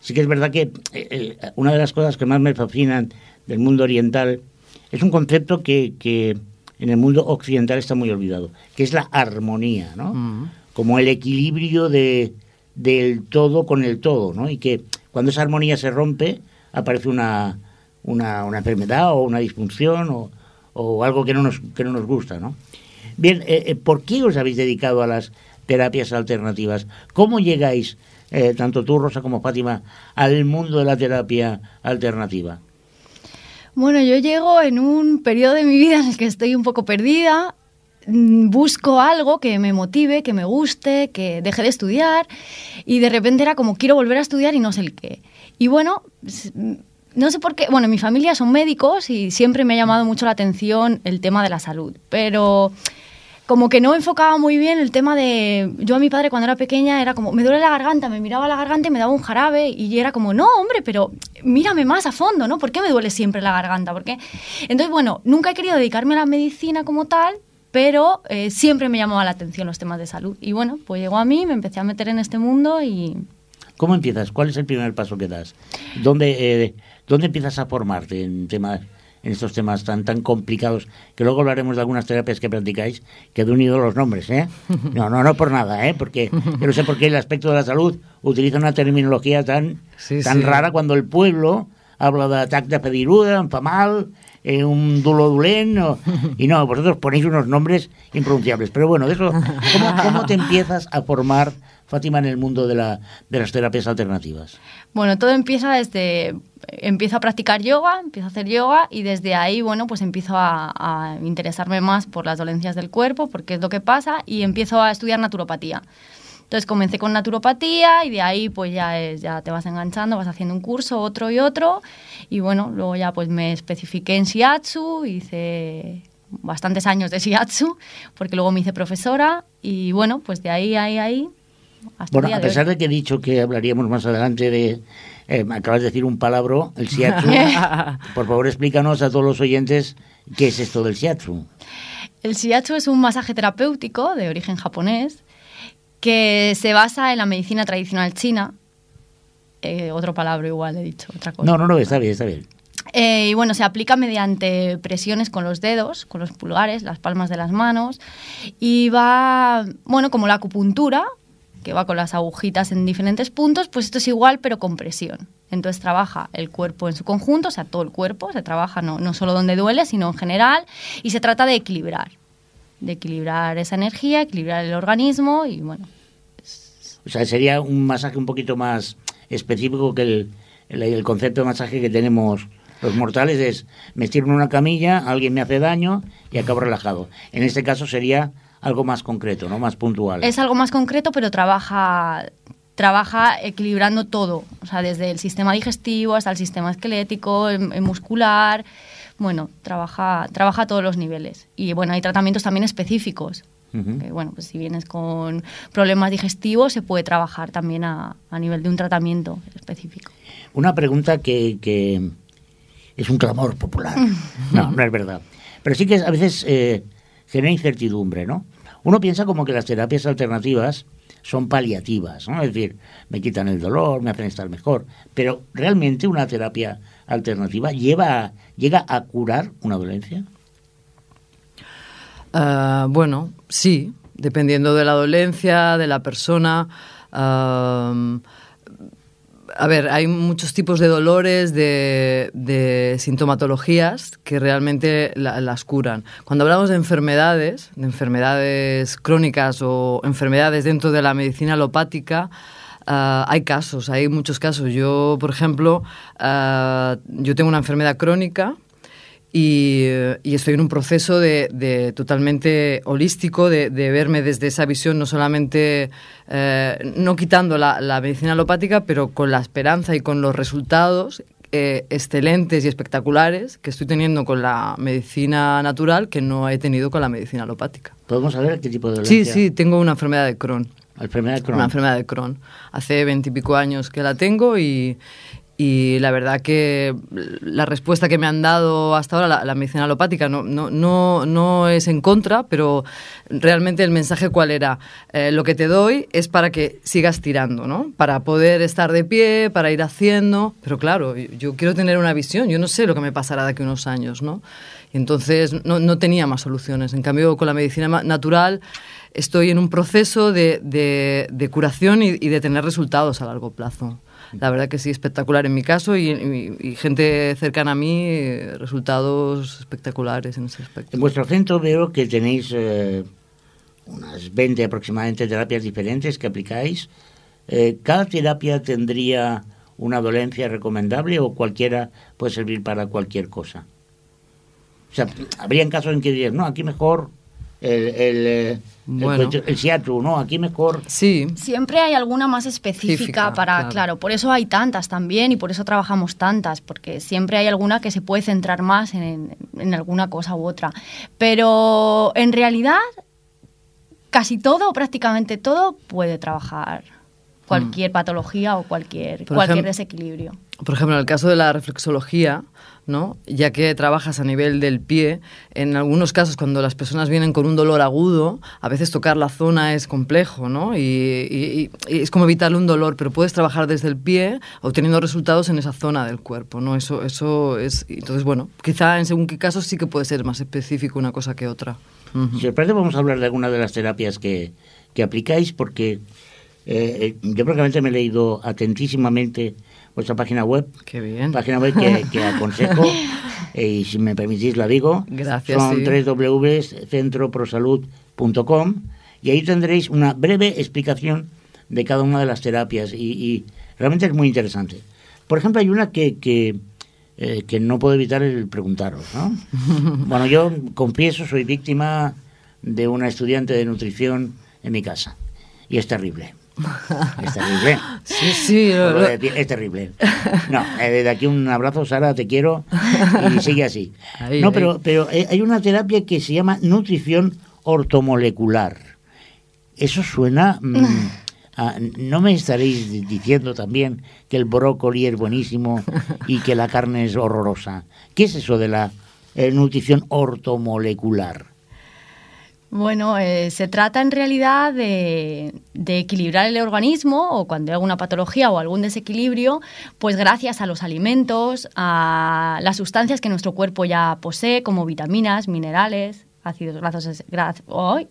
sí que es verdad que eh, eh, una de las cosas que más me fascinan del mundo oriental es un concepto que, que en el mundo occidental está muy olvidado, que es la armonía, ¿no? Como el equilibrio de, del todo con el todo, ¿no? Y que cuando esa armonía se rompe aparece una, una, una enfermedad o una disfunción o, o algo que no nos, que no nos gusta, ¿no? Bien, eh, ¿por qué os habéis dedicado a las terapias alternativas? ¿Cómo llegáis, eh, tanto tú, Rosa, como Fátima, al mundo de la terapia alternativa? Bueno, yo llego en un periodo de mi vida en el que estoy un poco perdida, mm, busco algo que me motive, que me guste, que deje de estudiar y de repente era como quiero volver a estudiar y no sé el qué. Y bueno, no sé por qué, bueno, mi familia son médicos y siempre me ha llamado mucho la atención el tema de la salud, pero como que no enfocaba muy bien el tema de... Yo a mi padre cuando era pequeña era como, me duele la garganta, me miraba la garganta y me daba un jarabe y era como, no, hombre, pero mírame más a fondo, ¿no? ¿Por qué me duele siempre la garganta? ¿Por? Entonces, bueno, nunca he querido dedicarme a la medicina como tal, pero eh, siempre me llamaba la atención los temas de salud. Y bueno, pues llegó a mí, me empecé a meter en este mundo y... ¿Cómo empiezas? ¿Cuál es el primer paso que das? ¿Dónde, eh, ¿dónde empiezas a formarte en temas en estos temas tan tan complicados que luego hablaremos de algunas terapias que practicáis que de unido los nombres ¿eh? no no no por nada ¿eh? porque yo no sé por qué el aspecto de la salud utiliza una terminología tan Sí, tan sí. rara cuando el pueblo habla de pediruda, em fa mal, eh, un dolor dolent, o- y no, vosotros ponéis unos nombres impronunciables. Pero bueno, de eso, ¿cómo, cómo te empiezas a formar, Fátima, en el mundo de, la, de las terapias alternativas? Bueno, todo empieza desde... Empiezo a practicar yoga, empiezo a hacer yoga y desde ahí, bueno, pues empiezo a, a interesarme más por las dolencias del cuerpo, porque es lo que pasa, y empiezo a estudiar naturopatía. Entonces comencé con naturopatía y de ahí pues ya, es, ya te vas enganchando, vas haciendo un curso, otro y otro. Y bueno, luego ya pues me especifiqué en Shiatsu, hice bastantes años de Shiatsu, porque luego me hice profesora y bueno, pues de ahí, ahí, ahí, hasta Bueno, a pesar de que he dicho que hablaríamos más adelante de... eh, acabas de decir un palabro, el shiatsu. Por favor, explícanos a todos los oyentes qué es esto del shiatsu. El shiatsu es un masaje terapéutico de origen japonés que se basa en la medicina tradicional china. Eh, otro palabra igual he dicho, otra cosa. No, no, no, está bien, está bien. Eh, y bueno, se aplica mediante presiones con los dedos, con los pulgares, las palmas de las manos. Y va, bueno, como la acupuntura, que va con las agujitas en diferentes puntos, pues esto es igual, pero con presión. Entonces trabaja el cuerpo en su conjunto, o sea, todo el cuerpo, se trabaja no, no solo donde duele, sino en general, y se trata de equilibrar, de equilibrar esa energía, equilibrar el organismo y bueno, O sea, sería un masaje un poquito más específico que el, el, concepto de masaje que tenemos los mortales es me estiro en una camilla, alguien me hace daño y acabo relajado. En este caso sería algo más concreto, ¿no? Más puntual. Es algo más concreto, pero trabaja, trabaja equilibrando todo, o sea, desde el sistema digestivo hasta el sistema esquelético, el, el muscular. Bueno, trabaja, trabaja a todos los niveles. Y bueno, hay tratamientos también específicos. Que, bueno, pues si vienes con problemas digestivos, se puede trabajar también a, a nivel de un tratamiento específico. Una pregunta que, que es un clamor popular. No, no es verdad. Pero sí que a veces eh, genera incertidumbre, ¿no? Uno piensa como que las terapias alternativas son paliativas, ¿no? Es decir, me quitan el dolor, me hacen estar mejor. Pero ¿realmente una terapia alternativa lleva llega a curar una dolencia? Ah, bueno, sí, dependiendo de la dolencia, de la persona. am, a ver, hay muchos tipos de dolores, de, sintomatologías que realmente la- las curan. Cuando hablamos de enfermedades, de enfermedades crónicas o enfermedades dentro de la medicina alopática, ah, hay casos, hay muchos casos. Yo, por ejemplo, ah, yo tengo una enfermedad crónica y, y estoy en un proceso de, de totalmente holístico, de, de verme desde esa visión, no solamente, eh, no quitando la, la medicina alopática, pero con la esperanza y con los resultados eh, excelentes y espectaculares que estoy teniendo con la medicina natural que no he tenido con la medicina alopática. ¿Podemos saber qué tipo de Sí, dolencia? sí, tengo una enfermedad de Crohn. Enfermedad de Crohn. Una enfermedad de Crohn. Hace veintipico años que la tengo y, y la verdad que la respuesta que me han dado hasta ahora la, medicina alopática no, no, no, no es en contra, pero realmente el mensaje cuál era, Eh, lo que te doy es para que sigas tirando, ¿no? Para poder estar de pie, para ir haciendo, pero claro, yo, quiero tener una visión, yo no sé lo que me pasará de aquí unos años, ¿no? Y entonces no, no tenía más soluciones. En cambio, con la medicina natural estoy en un proceso de, de- curación y de tener resultados a largo plazo. La verdad que sí, espectacular en mi caso y, y- y gente cercana a mí, resultados espectaculares en ese aspecto. En vuestro centro veo que tenéis eh, unas 20 aproximadamente terapias diferentes que aplicáis. Eh, ¿Cada terapia tendría una dolencia recomendable o cualquiera puede servir para cualquier cosa? O sea, habrían casos en que dirías, no, aquí mejor el, el, eh, el Bueno. el shiatsu, no, aquí mejor... Sí, Siempre hay alguna más específica Específica, para, claro. claro. por eso hay tantas también y por eso trabajamos tantas, porque siempre hay alguna que se puede centrar más en, en alguna cosa u otra. Pero en realidad, casi todo, o prácticamente todo, puede trabajar cualquier patología o cualquier, Mm. Por cualquier desequilibrio. Por ejemplo, en el caso de la reflexología, ¿no? ya que trabajas a nivel del pie, en algunos casos cuando las personas vienen con un dolor agudo, a veces tocar la zona es complejo, ¿no? Y, es como evitarle un dolor, pero puedes trabajar desde el pie obteniendo resultados en esa zona del cuerpo, ¿no? Eso, eso es... Entonces, bueno, quizá en según qué casos sí que puede ser más específico una cosa que otra. Ujú. Si os parece, vamos a hablar de alguna de las terapias que, que aplicáis, porque eh, eh, yo prácticamente me he leído atentísimamente vuestra página web. Qué bien. Página web que, que aconsejo, y si me permitís la digo. Gracias, Son sí. www.centroprosalud.com y ahí tendréis una breve explicación de cada una de las terapias y, y realmente es muy interesante. Por ejemplo, hay una que, que, eh, que no puedo evitar el preguntaros, ¿no? Bueno, yo confieso, soy víctima de una estudiante de nutrición en mi casa. Y es terrible. Es terrible. Sí, sí. Lo- es terrible. No, eh, desde aquí un abrazo, Sara, te quiero y sigue así. Ahí, no, ahí. pero, pero eh, hay una terapia que se llama nutrición ortomolecular. Eso suena... mm, a- no me estaréis di- diciendo también que el brócoli es buenísimo y que la carne es horrorosa. ¿Qué es eso de la eh, nutrición ortomolecular? Bueno, eh, se trata en realidad de, de equilibrar el organismo o cuando hay alguna patología o algún desequilibrio, pues gracias a los alimentos, a las sustancias que nuestro cuerpo ya posee, como vitaminas, minerales, ácidos grasos,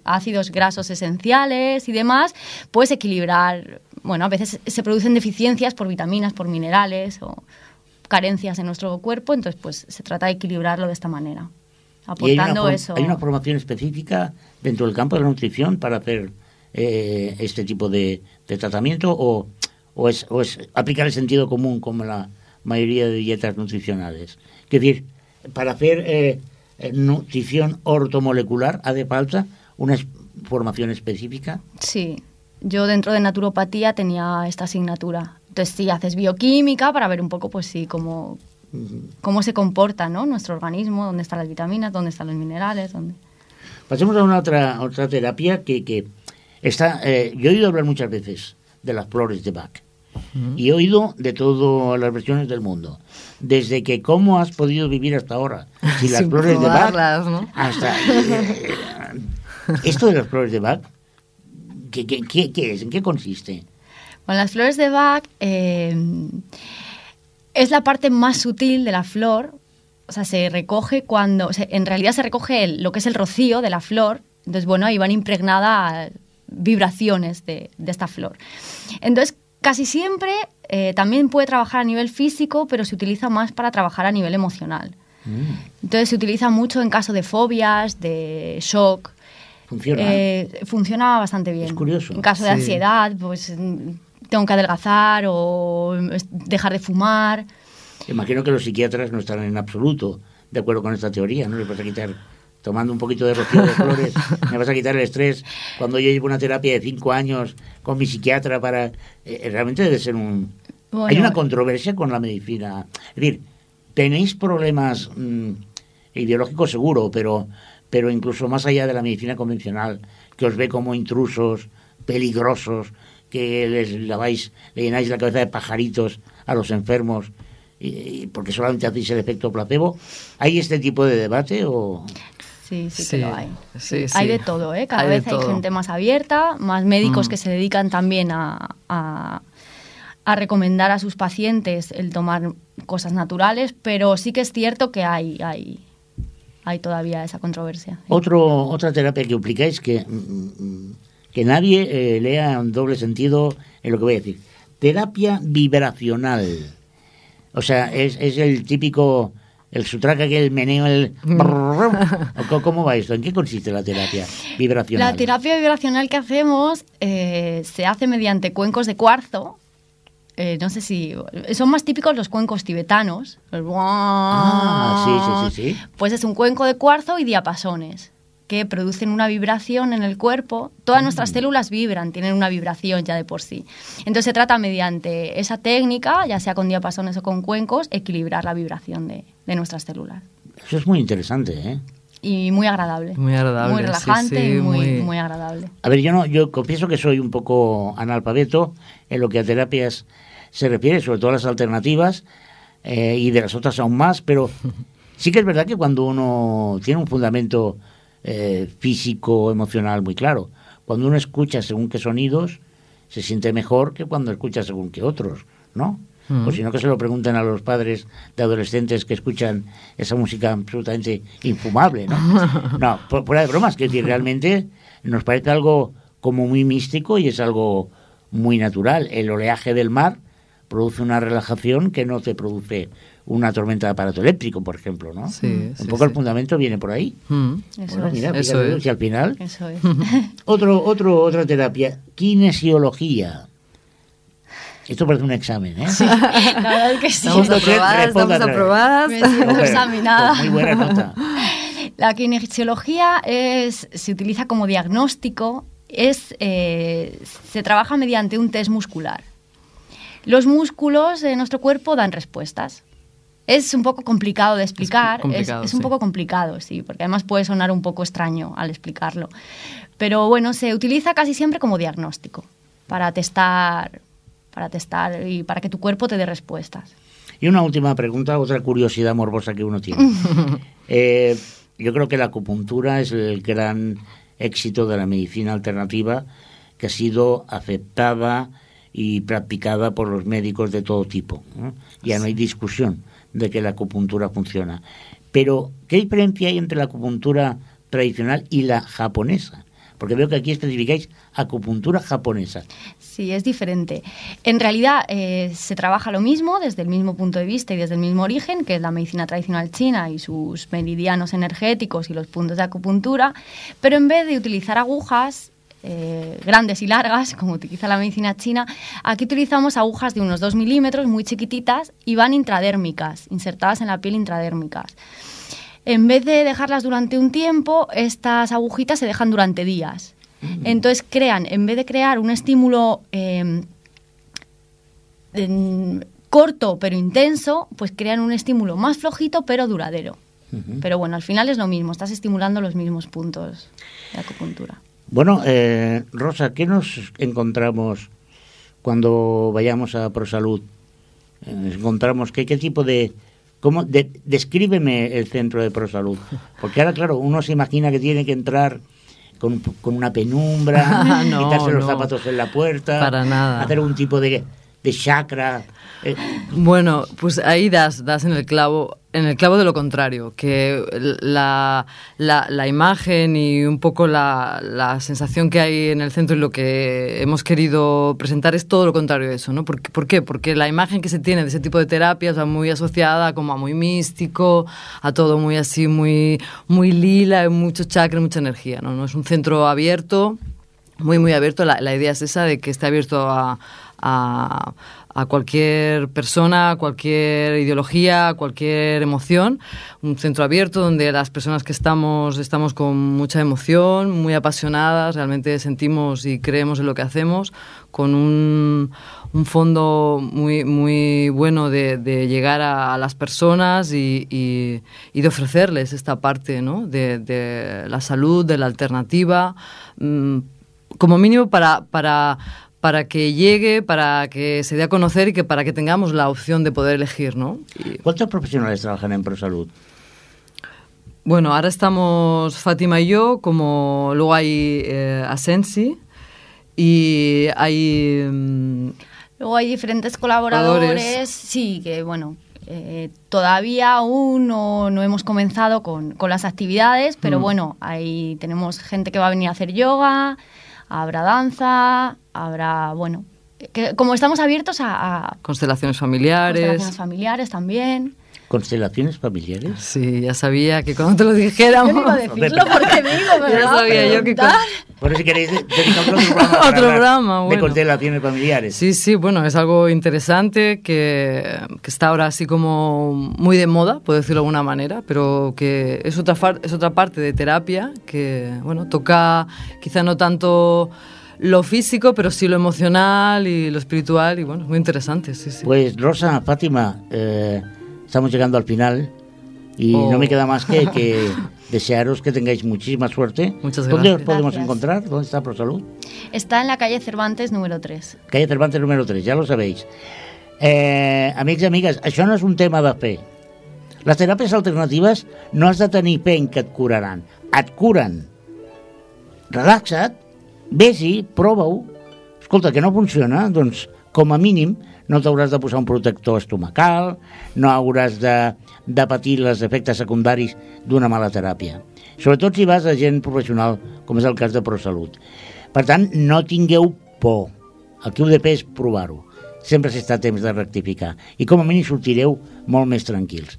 ácidos grasos esenciales y demás, pues equilibrar. Bueno, a veces se producen deficiencias por vitaminas, por minerales o carencias en nuestro cuerpo, entonces pues se trata de equilibrarlo de esta manera, Y hay una aportando eso. ¿Hay una formación específica dentro del campo de la nutrición para hacer eh, este tipo de, de tratamiento o, o, es, o es aplicar el sentido común como la mayoría de dietas nutricionales? Es decir, para hacer eh, eh, nutrición ortomolecular hace falta una formación específica. Sí, yo dentro de naturopatía tenía esta asignatura. Entonces sí, haces bioquímica para ver un poco, pues sí, cómo, cómo se comporta ¿no? nuestro organismo, dónde están las vitaminas, dónde están los minerales, dónde... Pasemos a una otra, otra terapia que, que está... eh, yo he oído hablar muchas veces de las flores de Bach. Y he oído de todas las versiones del mundo. Desde que cómo has podido vivir hasta ahora. Si las Sin flores de Bach... probarlas, ¿no? Hasta... eh, esto de las flores de Bach, ¿qué, qué, qué- qué es? ¿En qué consiste? Bueno, las flores de Bach eh, es la parte más sutil de la flor. O sea, se recoge cuando... o sea, en realidad se recoge el- lo que es el rocío de la flor. Entonces, bueno, ahí van impregnadas vibraciones de, de esta flor. Entonces, casi siempre eh, también puede trabajar a nivel físico, pero se utiliza más para trabajar a nivel emocional. Entonces se utiliza mucho en caso de fobias, de shock. Funciona. Eh, funciona bastante bien. Es curioso. En caso de Sí. ansiedad, pues mm, tengo que adelgazar o dejar de fumar. Imagino que los psiquiatras no están en absoluto de acuerdo con esta teoría, ¿no? Les vas a quitar, tomando un poquito de rocío de flores, me vas a quitar el estrés. Cuando yo llevo una terapia de cinco años con mi psiquiatra para... eh, realmente debe ser un... Bueno. Hay una controversia con la medicina. Es decir, tenéis problemas mm, ideológicos seguro, pero, pero incluso más allá de la medicina convencional, que os ve como intrusos, peligrosos, que les laváis, le llenáis la cabeza de pajaritos a los enfermos, y, porque solamente hacéis el efecto placebo. ¿Hay este tipo de debate o...? Sí, sí, Sí, que lo hay. sí, Hay de todo, ¿eh? Cada Hay vez hay todo. gente más abierta, más médicos Mm. que se dedican también a, a, a recomendar a sus pacientes el tomar cosas naturales, pero sí que es cierto que hay, hay, hay todavía esa controversia. Otro, otra terapia que aplicáis que, mm, mm, que nadie eh, lea en doble sentido en lo que voy a decir. Terapia vibracional. O sea, es, es el típico, el sutraca que el meneo, el... ¿O co- ¿Cómo va esto? ¿En qué consiste la terapia vibracional? La terapia vibracional que hacemos eh, se hace mediante cuencos de cuarzo. Eh, no sé si... Son más típicos los cuencos tibetanos. Ah, sí, sí, sí, sí. Pues es un cuenco de cuarzo y diapasones que producen una vibración en el cuerpo. Todas nuestras células vibran, tienen una vibración ya de por sí. Entonces se trata mediante esa técnica, ya sea con diapasones o con cuencos, equilibrar la vibración de, de nuestras células. Eso es muy interesante, ¿eh? Y muy agradable. Muy agradable, Muy relajante sí, y muy, muy- muy agradable. A ver, yo no, yo confieso que soy un poco analfabeto en lo que a terapias se refiere, sobre todo las alternativas eh, y de las otras aún más, pero sí que es verdad que cuando uno tiene un fundamento eh, físico, emocional muy claro, cuando uno escucha según qué sonidos, se siente mejor que cuando escucha según qué otros, ¿no? O si no, que se lo pregunten a los padres de adolescentes que escuchan esa música absolutamente infumable, ¿no? No, fuera de bromas, que realmente nos parece algo como muy místico y es algo muy natural. El oleaje del mar produce una relajación que no te produce una tormenta de aparato eléctrico, por ejemplo, ¿no? Sí, Un sí, poco el sí. fundamento viene por ahí. Mm. Eso Bueno, es. mira, Eso fíjate, es. si al final Eso es. Otro, otro, otra terapia, kinesiología. Esto parece un examen, ¿eh? La verdad es que sí. Estamos aprobadas, estamos aprobadas. Me siento Hombre, examinada. pues muy buena nota. La kinesiología es, se utiliza como diagnóstico, es, eh, se trabaja mediante un test muscular. Los músculos de nuestro cuerpo dan respuestas. Es un poco complicado de explicar, es, complicado, es un sí. poco complicado, sí, porque además puede sonar un poco extraño al explicarlo. Pero bueno, se utiliza casi siempre como diagnóstico, para testar, para testar y para que tu cuerpo te dé respuestas. Y una última pregunta, otra curiosidad morbosa que uno tiene. Eh, yo creo que la acupuntura es el gran éxito de la medicina alternativa que ha sido aceptada y practicada por los médicos de todo tipo. ¿no? Ya no hay discusión de que la acupuntura funciona. Pero, ¿qué diferencia hay entre la acupuntura tradicional y la japonesa? Porque veo que aquí especificáis acupuntura japonesa. Sí, es diferente. En realidad eh, se trabaja lo mismo desde el mismo punto de vista y desde el mismo origen, que es la medicina tradicional china y sus meridianos energéticos y los puntos de acupuntura, pero en vez de utilizar agujas eh, grandes y largas, como utiliza la medicina china, aquí utilizamos agujas de unos 2 milímetros, muy chiquititas, y van intradérmicas, insertadas en la piel intradérmicas. En vez de dejarlas durante un tiempo, estas agujitas se dejan durante días. Entonces crean, en vez de crear un estímulo eh, en- corto pero intenso, pues crean un estímulo más flojito pero duradero. Pero bueno, al final es lo mismo, estás estimulando los mismos puntos de acupuntura. Bueno, eh, Rosa, ¿qué nos encontramos cuando vayamos a ProSalud? Eh, nos encontramos qué, qué tipo de... ¿Cómo? De- descríbeme el centro de ProSalud. Porque ahora, claro, uno se imagina que tiene que entrar con, con una penumbra, No, quitarse los zapatos en la puerta, Para nada. hacer un tipo de, de chakra. eh, Bueno, pues ahí das, das en el clavo, en el clavo de lo contrario, que la, la, imagen y un poco la, la sensación que hay en el centro y lo que hemos querido presentar es todo lo contrario de eso, ¿no? ¿Por, por qué? Porque la imagen que se tiene de ese tipo de terapias va muy asociada como a muy místico, a todo muy así, muy, muy lila, mucho chakra, mucha energía, ¿no? No es un centro abierto, muy, muy abierto. La, la idea es esa de que esté abierto a, a, cualquier persona, cualquier ideología, cualquier emoción. Un centro abierto donde las personas que estamos estamos con mucha emoción, muy apasionadas, realmente sentimos y creemos en lo que hacemos, con un, un fondo muy, muy bueno de, llegar a, las personas y, y- y de ofrecerles esta parte ¿no? de, de la salud, de la alternativa. mm, como mínimo para, para, para que llegue, para que se dé a conocer y que para que tengamos la opción de poder elegir, ¿no? Y, ¿Cuántos profesionales trabajan en ProSalud? bueno, ahora estamos Fátima y yo, como luego hay eh, Asensi y hay... mm, Luego hay diferentes colaboradores, Colaboradores. sí, que bueno, eh, todavía aún no, no hemos comenzado con, con las actividades, pero Mm. bueno, ahí tenemos gente que va a venir a hacer yoga, habrá danza, habrá, bueno, que, como estamos abiertos a, a constelaciones familiares. constelaciones familiares también. ¿Constelaciones familiares? Sí, ya sabía que cuando te lo dijéramos... Yo no iba a decirlo porque digo, me Ya sabía yo que. Bueno, si queréis, de- dedicamos otro programa. Otro programa, De bueno. constelaciones familiares. Sí, sí, bueno, es algo interesante que, que está ahora así como muy de moda, puedo decirlo de alguna manera, pero que es otra, far- es otra parte de terapia que, bueno, toca quizá no tanto lo físico, pero sí lo emocional y lo espiritual y, bueno, es muy interesante, sí, sí. Pues Rosa, Fátima, eh, estamos llegando al final y Oh. no me queda más que, que desearos que tengáis muchísima suerte. Muchas ¿Dónde os gracias. podemos Gracias. encontrar? ¿Dónde está ProSalud? Está en la calle Cervantes número 3. Calle Cervantes número 3, ja lo sabéis. Eh, amics i amigues, això no és un tema de fe. Les teràpies alternatives no has de tenir fe en que et curaran. Et curen. Relaxa't, vés-hi, prova-ho. Escolta, que no funciona, doncs com a mínim no t'hauràs de posar un protector estomacal, no hauràs de, de patir els efectes secundaris d'una mala teràpia. Sobretot si vas a gent professional, com és el cas de ProSalut. Per tant, no tingueu por. El que heu de fer és provar-ho. sempre s'està a temps de rectificar. I com a mínim sortireu molt més tranquils.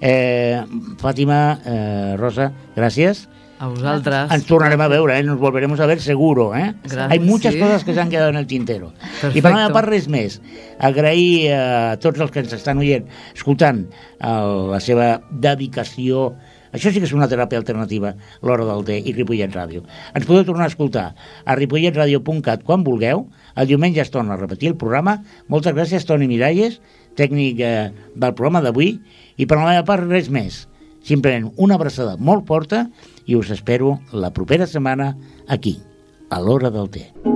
Eh, Fàtima, eh, Rosa, gràcies. A vosaltres. Ens tornarem a veure, ¿eh? nos volveremos a ver seguro. ¿eh? Gracias, Hay muchas sí. cosas que se han quedado en el tintero. Perfecto. I per la meva part res més. Agrair a tots els que ens estan oient, escoltant el, la seva dedicació això sí que és una teràpia alternativa, l'Hora del Té i Ripollet Ràdio. Ens podeu tornar a escoltar a ripolletradio.cat quan vulgueu. El diumenge es torna a repetir el programa. Moltes gràcies, Toni Miralles, tècnic eh, del programa d'avui. I per la meva part, res més. Simplement una abraçada molt forta i us espero la propera setmana aquí, a l'Hora del Té.